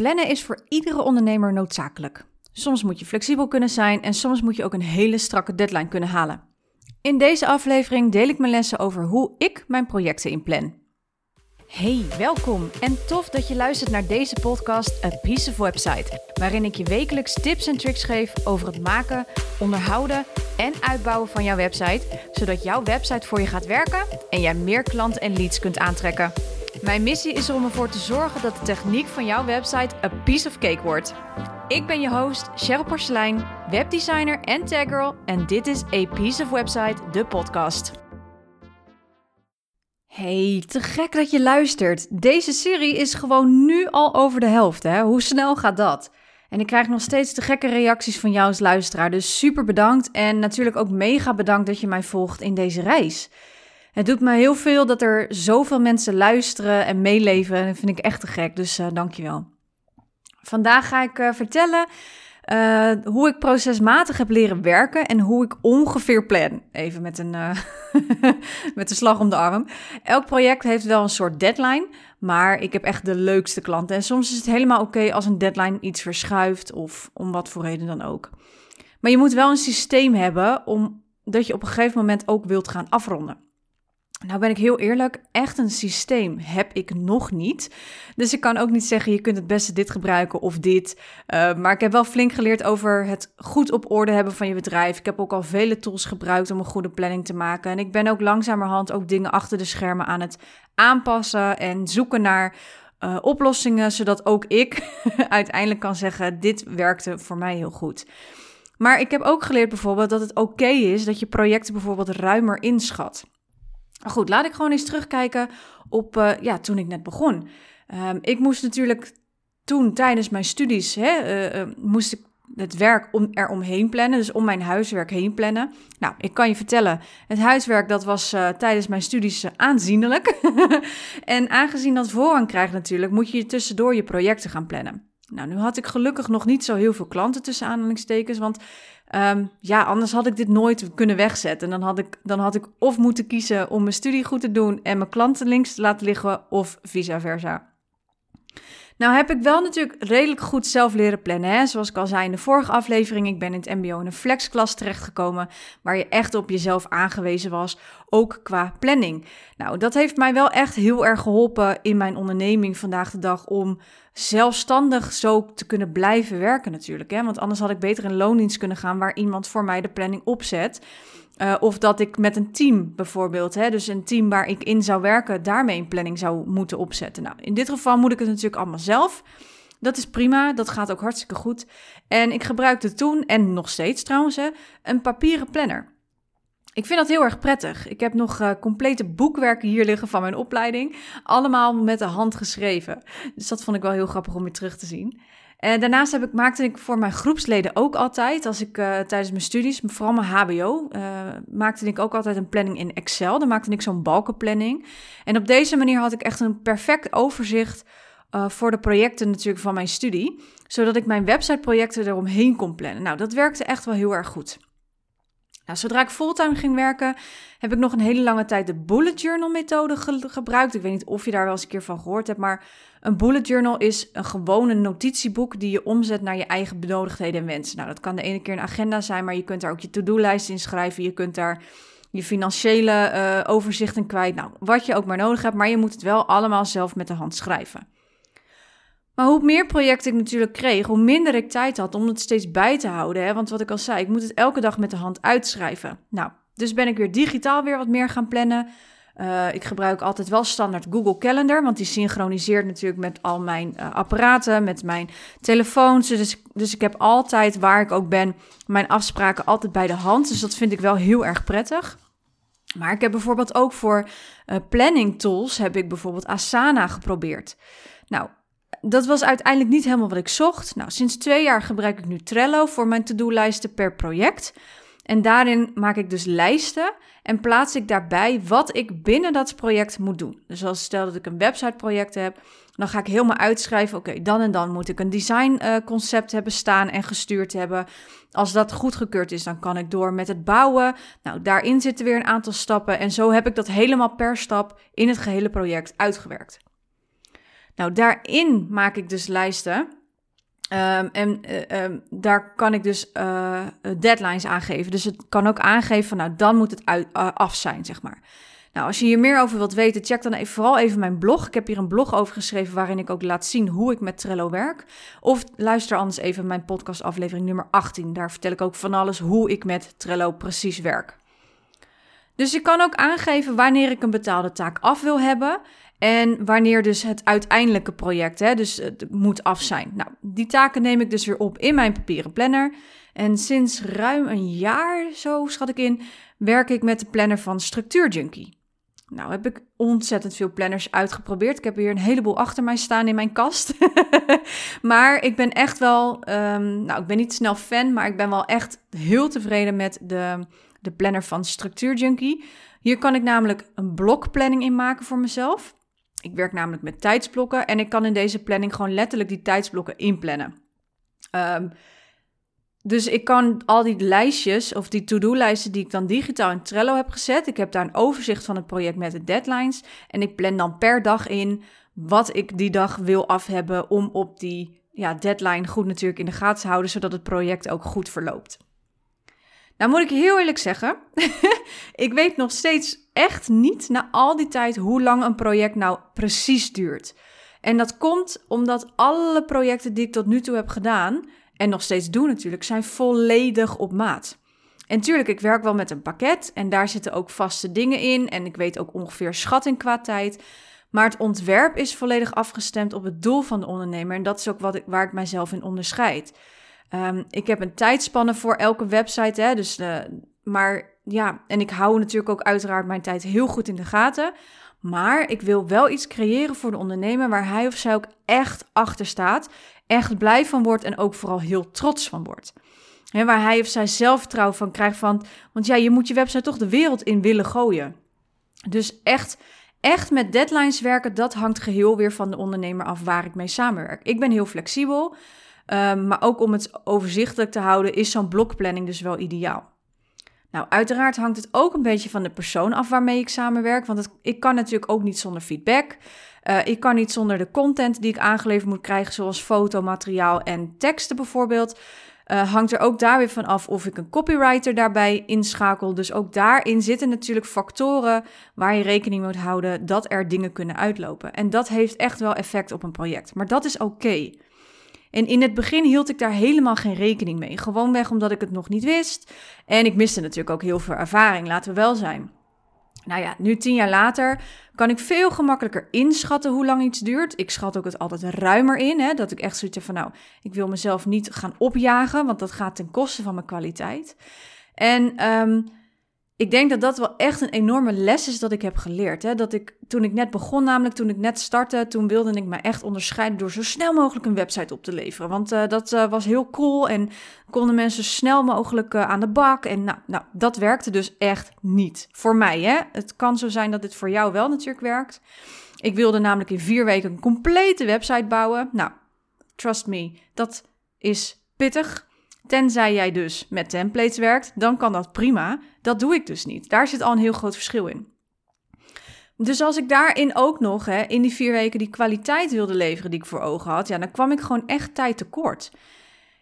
Plannen is voor iedere ondernemer noodzakelijk. Soms moet je flexibel kunnen zijn en soms moet je ook een hele strakke deadline kunnen halen. In deze aflevering deel ik mijn lessen over hoe ik mijn projecten inplan. Hey, welkom en tof dat je luistert naar deze podcast A Piece of Website, waarin ik je wekelijks tips en tricks geef over het maken, onderhouden en uitbouwen van jouw website, zodat jouw website voor je gaat werken en jij meer klanten en leads kunt aantrekken. Mijn missie is er om ervoor te zorgen dat de techniek van jouw website a piece of cake wordt. Ik ben je host, Cheryl Porcelein, webdesigner en taggirl en dit is A Piece of Website, de podcast. Hey, te gek dat je luistert. Deze serie is gewoon nu al over de helft, hè? Hoe snel gaat dat? En ik krijg nog steeds de gekke reacties van jou als luisteraar, dus super bedankt en natuurlijk ook mega bedankt dat je mij volgt in deze reis. Het doet me heel veel dat er zoveel mensen luisteren en meeleven. En dat vind ik echt te gek, dus uh, dankjewel. Vandaag ga ik uh, vertellen uh, hoe ik procesmatig heb leren werken en hoe ik ongeveer plan. Even met een, met een slag om de arm. Elk project heeft wel een soort deadline, maar ik heb echt de leukste klanten. En soms is het helemaal oké als een deadline iets verschuift of om wat voor reden dan ook. Maar je moet wel een systeem hebben om dat je op een gegeven moment ook wilt gaan afronden. Nou ben ik heel eerlijk, echt een systeem heb ik nog niet. Dus ik kan ook niet zeggen, je kunt het beste dit gebruiken of dit. Uh, maar ik heb wel flink geleerd over het goed op orde hebben van je bedrijf. Ik heb ook al vele tools gebruikt om een goede planning te maken. En ik ben ook langzamerhand ook dingen achter de schermen aan het aanpassen en zoeken naar uh, oplossingen. Zodat ook ik uiteindelijk kan zeggen, dit werkte voor mij heel goed. Maar ik heb ook geleerd bijvoorbeeld dat het oké is dat je projecten bijvoorbeeld ruimer inschat. Goed, laat ik gewoon eens terugkijken op uh, ja, toen ik net begon. Um, ik moest natuurlijk toen tijdens mijn studies, hè, uh, uh, moest ik het werk om, er omheen plannen, dus om mijn huiswerk heen plannen. Nou, ik kan je vertellen, het huiswerk dat was tijdens mijn studies aanzienlijk. en aangezien dat voorrang krijgt natuurlijk, moet je tussendoor je projecten gaan plannen. Nou, nu had ik gelukkig nog niet zo heel veel klanten tussen aanhalingstekens, want Um, ja, anders had ik dit nooit kunnen wegzetten. Dan had, ik, dan had ik of moeten kiezen om mijn studie goed te doen en mijn klanten links te laten liggen, of vice versa. Nou heb ik wel natuurlijk redelijk goed zelf leren plannen. Hè? Zoals ik al zei in de vorige aflevering, ik ben in het mbo in een flexklas terechtgekomen... waar je echt op jezelf aangewezen was, ook qua planning. Nou, dat heeft mij wel echt heel erg geholpen in mijn onderneming vandaag de dag... om zelfstandig zo te kunnen blijven werken natuurlijk. Hè? Want anders had ik beter in loondienst kunnen gaan... waar iemand voor mij de planning opzet... Uh, of dat ik met een team bijvoorbeeld, hè, dus een team waar ik in zou werken, daarmee een planning zou moeten opzetten. Nou, in dit geval moet ik het natuurlijk allemaal zelf. Dat is prima, dat gaat ook hartstikke goed. En ik gebruikte toen, en nog steeds trouwens, een papieren planner. Ik vind dat heel erg prettig. Ik heb nog uh, complete boekwerken hier liggen van mijn opleiding. Allemaal met de hand geschreven. Dus dat vond ik wel heel grappig om weer terug te zien. En eh, daarnaast heb ik, maakte ik voor mijn groepsleden ook altijd, als ik uh, tijdens mijn studies, vooral mijn HBO, uh, maakte ik ook altijd een planning in Excel. Dan maakte ik zo'n balkenplanning. En op deze manier had ik echt een perfect overzicht voor de projecten natuurlijk van mijn studie, zodat ik mijn websiteprojecten eromheen kon plannen. Nou, dat werkte echt wel heel erg goed. Nou, zodra ik fulltime ging werken, heb ik nog een hele lange tijd de bullet journal methode gebruikt. Ik weet niet of je daar wel eens een keer van gehoord hebt, maar een bullet journal is een gewone notitieboek die je omzet naar je eigen benodigdheden en wensen. Nou, dat kan de ene keer een agenda zijn, maar je kunt daar ook je to-do-lijst in schrijven. Je kunt daar je financiële uh, overzichten kwijt. Nou, wat je ook maar nodig hebt, maar je moet het wel allemaal zelf met de hand schrijven. Maar hoe meer projecten ik natuurlijk kreeg, hoe minder ik tijd had om het steeds bij te houden. Hè? Want wat ik al zei, ik moet het elke dag met de hand uitschrijven. Nou, dus ben ik weer digitaal weer wat meer gaan plannen. Uh, ik gebruik altijd wel standaard Google Calendar, want die synchroniseert natuurlijk met al mijn uh, apparaten, met mijn telefoons. Dus, dus ik heb altijd, waar ik ook ben, mijn afspraken altijd bij de hand. Dus dat vind ik wel heel erg prettig. Maar ik heb bijvoorbeeld ook voor uh, planning tools, heb ik bijvoorbeeld Asana geprobeerd. Nou, dat was uiteindelijk niet helemaal wat ik zocht. Nou, sinds twee jaar gebruik ik nu Trello voor mijn to-do-lijsten per project. En daarin maak ik dus lijsten en plaats ik daarbij wat ik binnen dat project moet doen. Dus als stel dat ik een websiteproject heb, dan ga ik helemaal uitschrijven: oké, dan en dan moet ik een designconcept uh, hebben staan en gestuurd hebben. Als dat goedgekeurd is, dan kan ik door met het bouwen. Nou, daarin zitten weer een aantal stappen en zo heb ik dat helemaal per stap in het gehele project uitgewerkt. Nou, daarin maak ik dus lijsten. Ehm, en uh, um, daar kan ik dus uh, deadlines aangeven. Dus het kan ook aangeven van, nou, dan moet het uit, af zijn, zeg maar. Nou, als je hier meer over wilt weten, check dan even, vooral even mijn blog. Ik heb hier een blog over geschreven waarin ik ook laat zien hoe ik met Trello werk. Of luister anders even mijn podcast aflevering nummer 18. Daar vertel ik ook van alles hoe ik met Trello precies werk. Dus je kan ook aangeven wanneer ik een betaalde taak af wil hebben. En wanneer dus het uiteindelijke project, hè, dus het moet af zijn. Nou, die taken neem ik dus weer op in mijn papieren planner. En sinds ruim een jaar, zo schat ik in, werk ik met de planner van Structuur Junkie. Nou heb ik ontzettend veel planners uitgeprobeerd. Ik heb hier een heleboel achter mij staan in mijn kast. maar ik ben echt wel, um, nou ik ben niet snel fan, maar ik ben wel echt heel tevreden met de, de planner van Structuur Junkie. Hier kan ik namelijk een blokplanning in maken voor mezelf. Ik werk namelijk met tijdsblokken en ik kan in deze planning gewoon letterlijk die tijdsblokken inplannen. Um, dus ik kan al die lijstjes of die to-do-lijsten die ik dan digitaal in Trello heb gezet. Ik heb daar een overzicht van het project met de deadlines. En ik plan dan per dag in wat ik die dag wil af hebben om op die ja, deadline goed natuurlijk in de gaten te houden, zodat het project ook goed verloopt. Nou moet ik heel eerlijk zeggen, ik weet nog steeds echt niet na al die tijd hoe lang een project nou precies duurt. En dat komt omdat alle projecten die ik tot nu toe heb gedaan, en nog steeds doe natuurlijk, zijn volledig op maat. En natuurlijk, ik werk wel met een pakket en daar zitten ook vaste dingen in en ik weet ook ongeveer schatting qua tijd. Maar het ontwerp is volledig afgestemd op het doel van de ondernemer en dat is ook wat ik, waar ik mijzelf in onderscheid. Um, ik heb een tijdspanne voor elke website, hè, dus, uh, maar ja, en ik hou natuurlijk ook uiteraard mijn tijd heel goed in de gaten. Maar ik wil wel iets creëren voor de ondernemer waar hij of zij ook echt achter staat echt blij van wordt en ook vooral heel trots van wordt. En waar hij of zij zelfvertrouwen van krijgt van, want ja, je moet je website toch de wereld in willen gooien. Dus echt, echt met deadlines werken, dat hangt geheel weer van de ondernemer af waar ik mee samenwerk. Ik ben heel flexibel, um, maar ook om het overzichtelijk te houden is zo'n blokplanning dus wel ideaal. Nou, uiteraard hangt het ook een beetje van de persoon af waarmee ik samenwerk, want ik kan natuurlijk ook niet zonder feedback. Uh, ik kan niet zonder de content die ik aangeleverd moet krijgen, zoals foto, materiaal en teksten bijvoorbeeld. Uh, hangt er ook daar weer van af of ik een copywriter daarbij inschakel. Dus ook daarin zitten natuurlijk factoren waar je rekening moet houden dat er dingen kunnen uitlopen. En dat heeft echt wel effect op een project. Maar dat is oké. En in het begin hield ik daar helemaal geen rekening mee. Gewoonweg omdat ik het nog niet wist. En ik miste natuurlijk ook heel veel ervaring, laten we wel zijn. Nou ja, nu tien jaar later kan ik veel gemakkelijker inschatten hoe lang iets duurt. Ik schat ook het altijd ruimer in. Hè, dat ik echt zoiets heb van, nou, ik wil mezelf niet gaan opjagen, want dat gaat ten koste van mijn kwaliteit. En um, ik denk dat dat wel echt een enorme les is dat ik heb geleerd. Hè? Dat ik toen ik net begon, namelijk toen ik net startte, toen wilde ik me echt onderscheiden door zo snel mogelijk een website op te leveren. Want uh, dat uh, was heel cool en konden mensen snel mogelijk uh, aan de bak. En nou, nou, dat werkte dus echt niet. Voor mij, hè. Het kan zo zijn dat dit voor jou wel natuurlijk werkt. Ik wilde namelijk in vier weken een complete website bouwen. Nou, trust me, dat is pittig. Tenzij jij dus met templates werkt, dan kan dat prima. Dat doe ik dus niet. Daar zit al een heel groot verschil in. Dus als ik daarin ook nog hè, in die vier weken die kwaliteit wilde leveren die ik voor ogen had, ja, dan kwam ik gewoon echt tijd tekort.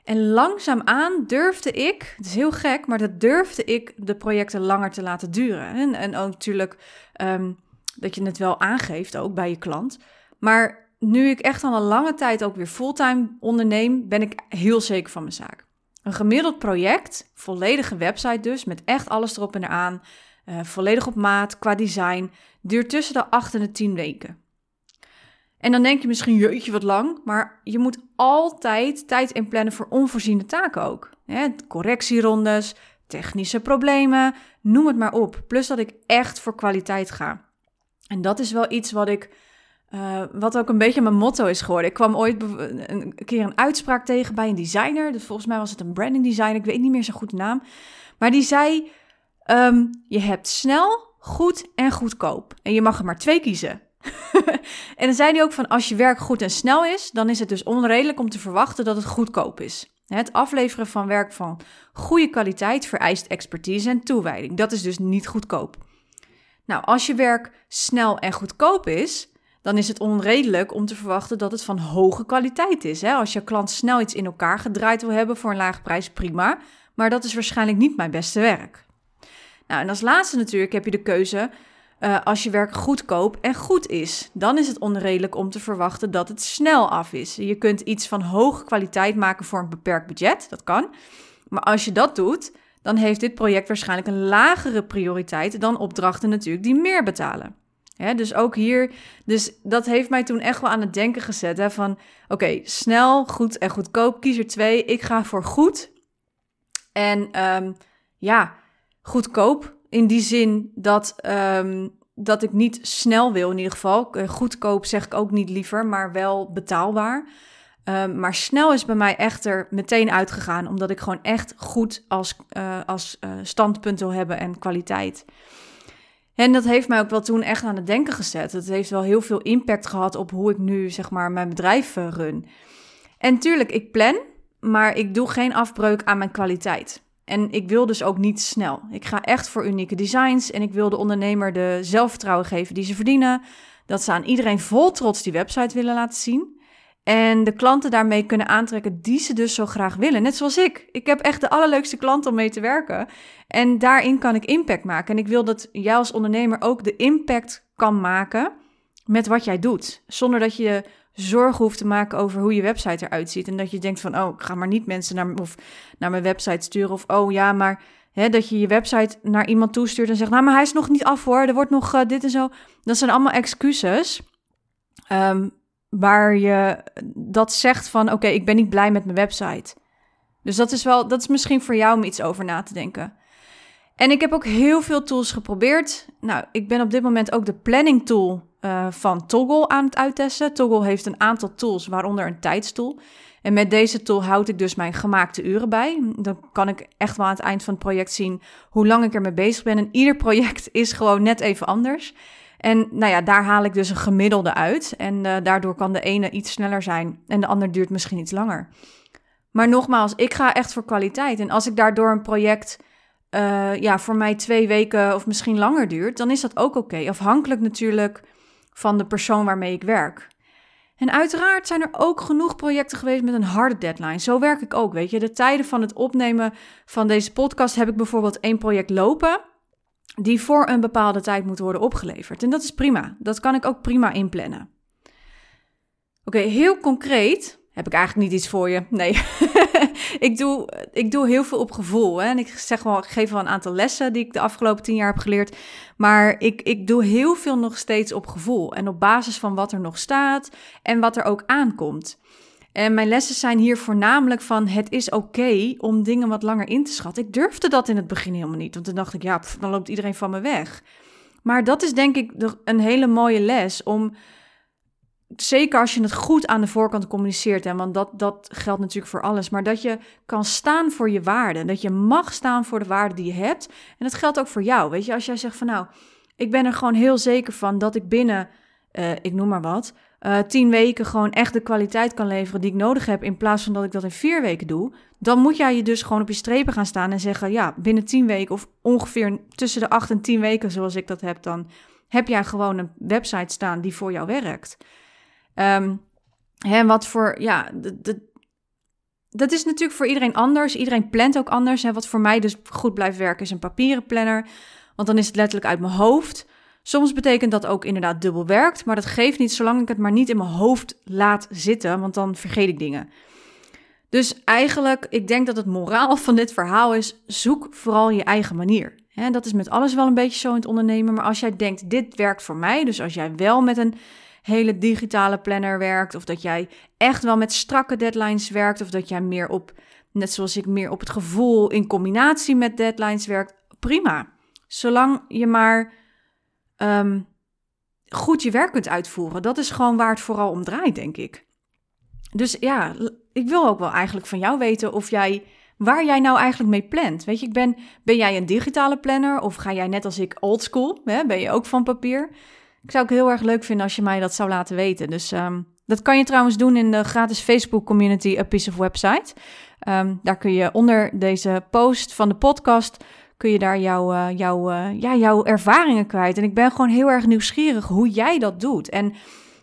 En langzaamaan durfde ik, het is heel gek, maar dat durfde ik de projecten langer te laten duren. En, en ook natuurlijk um, dat je het wel aangeeft, ook bij je klant. Maar nu ik echt al een lange tijd ook weer fulltime onderneem, ben ik heel zeker van mijn zaak. Een gemiddeld project, volledige website dus, met echt alles erop en eraan, uh, volledig op maat, qua design, duurt tussen de 8 en de 10 weken. En dan denk je misschien, jeetje, wat lang. Maar je moet altijd tijd inplannen voor onvoorziene taken ook. Correctierondes, technische problemen, noem het maar op. Plus dat ik echt voor kwaliteit ga. En dat is wel iets wat ik uh, wat ook een beetje mijn motto is geworden. Ik kwam ooit een keer een uitspraak tegen bij een designer. Dus volgens mij was het een branding designer. Ik weet niet meer zo goed de naam. Maar die zei: um, Je hebt snel, goed en goedkoop. En je mag er maar twee kiezen. en dan zei hij ook van: Als je werk goed en snel is, dan is het dus onredelijk om te verwachten dat het goedkoop is. Het afleveren van werk van goede kwaliteit vereist expertise en toewijding. Dat is dus niet goedkoop. Nou, als je werk snel en goedkoop is, dan is het onredelijk om te verwachten dat het van hoge kwaliteit is. Hè? Als je klant snel iets in elkaar gedraaid wil hebben voor een lage prijs, prima. Maar dat is waarschijnlijk niet mijn beste werk. Nou, en als laatste natuurlijk heb je de keuze uh, als je werk goedkoop en goed is. Dan is het onredelijk om te verwachten dat het snel af is. Je kunt iets van hoge kwaliteit maken voor een beperkt budget, dat kan. Maar als je dat doet, dan heeft dit project waarschijnlijk een lagere prioriteit dan opdrachten natuurlijk die meer betalen. Dus ook hier, dus dat heeft mij toen echt wel aan het denken gezet. Hè, van oké, snel, goed en goedkoop, kies er twee. Ik ga voor goed. En um, ja, goedkoop in die zin dat, um, dat ik niet snel wil in ieder geval. Eh, goedkoop zeg ik ook niet liever, maar wel betaalbaar. Um, maar snel is bij mij echter meteen uitgegaan, omdat ik gewoon echt goed als, uh, als uh, standpunt wil hebben en kwaliteit. En dat heeft mij ook wel toen echt aan het denken gezet. Het heeft wel heel veel impact gehad op hoe ik nu zeg maar mijn bedrijf run. En tuurlijk, ik plan, maar ik doe geen afbreuk aan mijn kwaliteit. En ik wil dus ook niet snel. Ik ga echt voor unieke designs en ik wil de ondernemer de zelfvertrouwen geven die ze verdienen. Dat ze aan iedereen vol trots die website willen laten zien. En de klanten daarmee kunnen aantrekken die ze dus zo graag willen. Net zoals ik. Ik heb echt de allerleukste klanten om mee te werken. En daarin kan ik impact maken. En ik wil dat jij als ondernemer ook de impact kan maken met wat jij doet. Zonder dat je zorgen hoeft te maken over hoe je website eruit ziet. En dat je denkt van, oh, ik ga maar niet mensen naar, of naar mijn website sturen. Of, oh ja, maar hè, dat je je website naar iemand toestuurt en zegt, nou, maar hij is nog niet af hoor. Er wordt nog uh, dit en zo. Dat zijn allemaal excuses. Um, waar je dat zegt van, oké, ik ben niet blij met mijn website. Dus dat is wel, dat is misschien voor jou om iets over na te denken. En ik heb ook heel veel tools geprobeerd. Nou, ik ben op dit moment ook de planning tool uh, van Toggle aan het uittesten. Toggle heeft een aantal tools, waaronder een tijdstoel. En met deze tool houd ik dus mijn gemaakte uren bij. Dan kan ik echt wel aan het eind van het project zien hoe lang ik ermee bezig ben. En ieder project is gewoon net even anders. En nou ja, daar haal ik dus een gemiddelde uit. En uh, daardoor kan de ene iets sneller zijn en de ander duurt misschien iets langer. Maar nogmaals, ik ga echt voor kwaliteit. En als ik daardoor een project uh, ja, voor mij twee weken of misschien langer duurt, dan is dat ook oké. Afhankelijk natuurlijk van de persoon waarmee ik werk. En uiteraard zijn er ook genoeg projecten geweest met een harde deadline. Zo werk ik ook, weet je. De tijden van het opnemen van deze podcast heb ik bijvoorbeeld één project lopen die voor een bepaalde tijd moet worden opgeleverd. En dat is prima. Dat kan ik ook prima inplannen. Oké, heel concreet heb ik eigenlijk niet iets voor je. Nee, ik, doe, ik doe heel veel op gevoel. Hè? En ik, zeg wel, ik geef wel een aantal lessen die ik de afgelopen tien jaar heb geleerd. Maar ik, ik doe heel veel nog steeds op gevoel. En op basis van wat er nog staat en wat er ook aankomt. En mijn lessen zijn hier voornamelijk van: het is oké om dingen wat langer in te schatten. Ik durfde dat in het begin helemaal niet, want dan dacht ik, ja, dan loopt iedereen van me weg. Maar dat is denk ik een hele mooie les om, zeker als je het goed aan de voorkant communiceert, hè, want dat, dat geldt natuurlijk voor alles, maar dat je kan staan voor je waarden. Dat je mag staan voor de waarden die je hebt. En dat geldt ook voor jou. Weet je, als jij zegt van nou, ik ben er gewoon heel zeker van dat ik binnen, uh, ik noem maar wat, uh, tien weken gewoon echt de kwaliteit kan leveren die ik nodig heb, in plaats van dat ik dat in vier weken doe, dan moet jij je dus gewoon op je strepen gaan staan en zeggen, ja, binnen tien weken of ongeveer tussen de acht en tien weken, zoals ik dat heb, dan heb jij gewoon een website staan die voor jou werkt. Um, hè, wat voor, ja, dat is natuurlijk voor iedereen anders. Iedereen plant ook anders. En wat voor mij dus goed blijft werken is een papieren planner. Want dan is het letterlijk uit mijn hoofd. Soms betekent dat ook inderdaad dubbel werkt, maar dat geeft niet zolang ik het maar niet in mijn hoofd laat zitten, want dan vergeet ik dingen. Dus eigenlijk, ik denk dat het moraal van dit verhaal is: zoek vooral je eigen manier. dat is met alles wel een beetje zo in het ondernemen, maar als jij denkt, dit werkt voor mij, dus als jij wel met een hele digitale planner werkt, of dat jij echt wel met strakke deadlines werkt, of dat jij meer op, net zoals ik, meer op het gevoel in combinatie met deadlines werkt, prima. Zolang je maar um, goed je werk kunt uitvoeren. Dat is gewoon waar het vooral om draait, denk ik. Dus ja, ik wil ook wel eigenlijk van jou weten of jij, waar jij nou eigenlijk mee plant. Weet je, ik ben, ben jij een digitale planner of ga jij net als ik oldschool? Ben je ook van papier? Ik zou het heel erg leuk vinden als je mij dat zou laten weten. Dus um, dat kan je trouwens doen in de gratis Facebook community A Piece of Website. Um, daar kun je onder deze post van de podcast kun je daar jouw, uh, jouw, uh, ja, jouw ervaringen kwijt. En ik ben gewoon heel erg nieuwsgierig hoe jij dat doet. En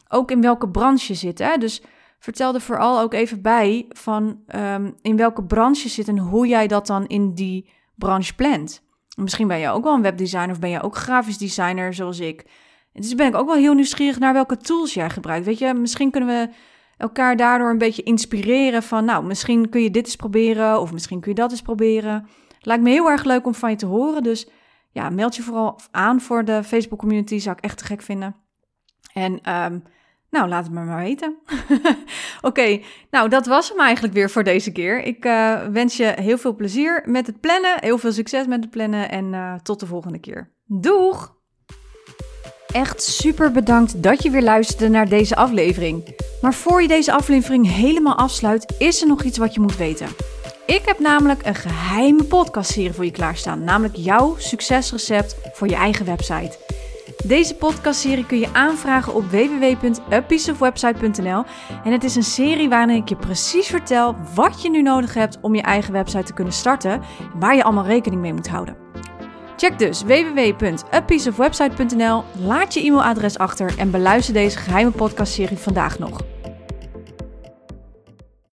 ook in welke branche zit. Hè? Dus vertel er vooral ook even bij van ehm, in welke branche zit en hoe jij dat dan in die branche plant. Misschien ben je ook wel een webdesigner of ben je ook grafisch designer zoals ik. Dus ben ik ook wel heel nieuwsgierig naar welke tools jij gebruikt. Weet je, misschien kunnen we elkaar daardoor een beetje inspireren van, nou, misschien kun je dit eens proberen of misschien kun je dat eens proberen. Lijkt me heel erg leuk om van je te horen. Dus ja, meld je vooral aan voor de Facebook community. Zou ik echt te gek vinden. En um, nou, laat het me maar weten. Oké, nou dat was hem eigenlijk weer voor deze keer. Ik uh, wens je heel veel plezier met het plannen, heel veel succes met het plannen en uh, tot de volgende keer. Doeg! Echt super bedankt dat je weer luisterde naar deze aflevering. Maar voor je deze aflevering helemaal afsluit, is er nog iets wat je moet weten. Ik heb namelijk een geheime podcastserie voor je klaarstaan, namelijk jouw succesrecept voor je eigen website. Deze podcastserie kun je aanvragen op www.apieceofwebsite.nl en het is een serie waarin ik je precies vertel wat je nu nodig hebt om je eigen website te kunnen starten en waar je allemaal rekening mee moet houden. Check dus www.apieceofwebsite.nl, laat je e-mailadres achter en beluister deze geheime podcastserie vandaag nog.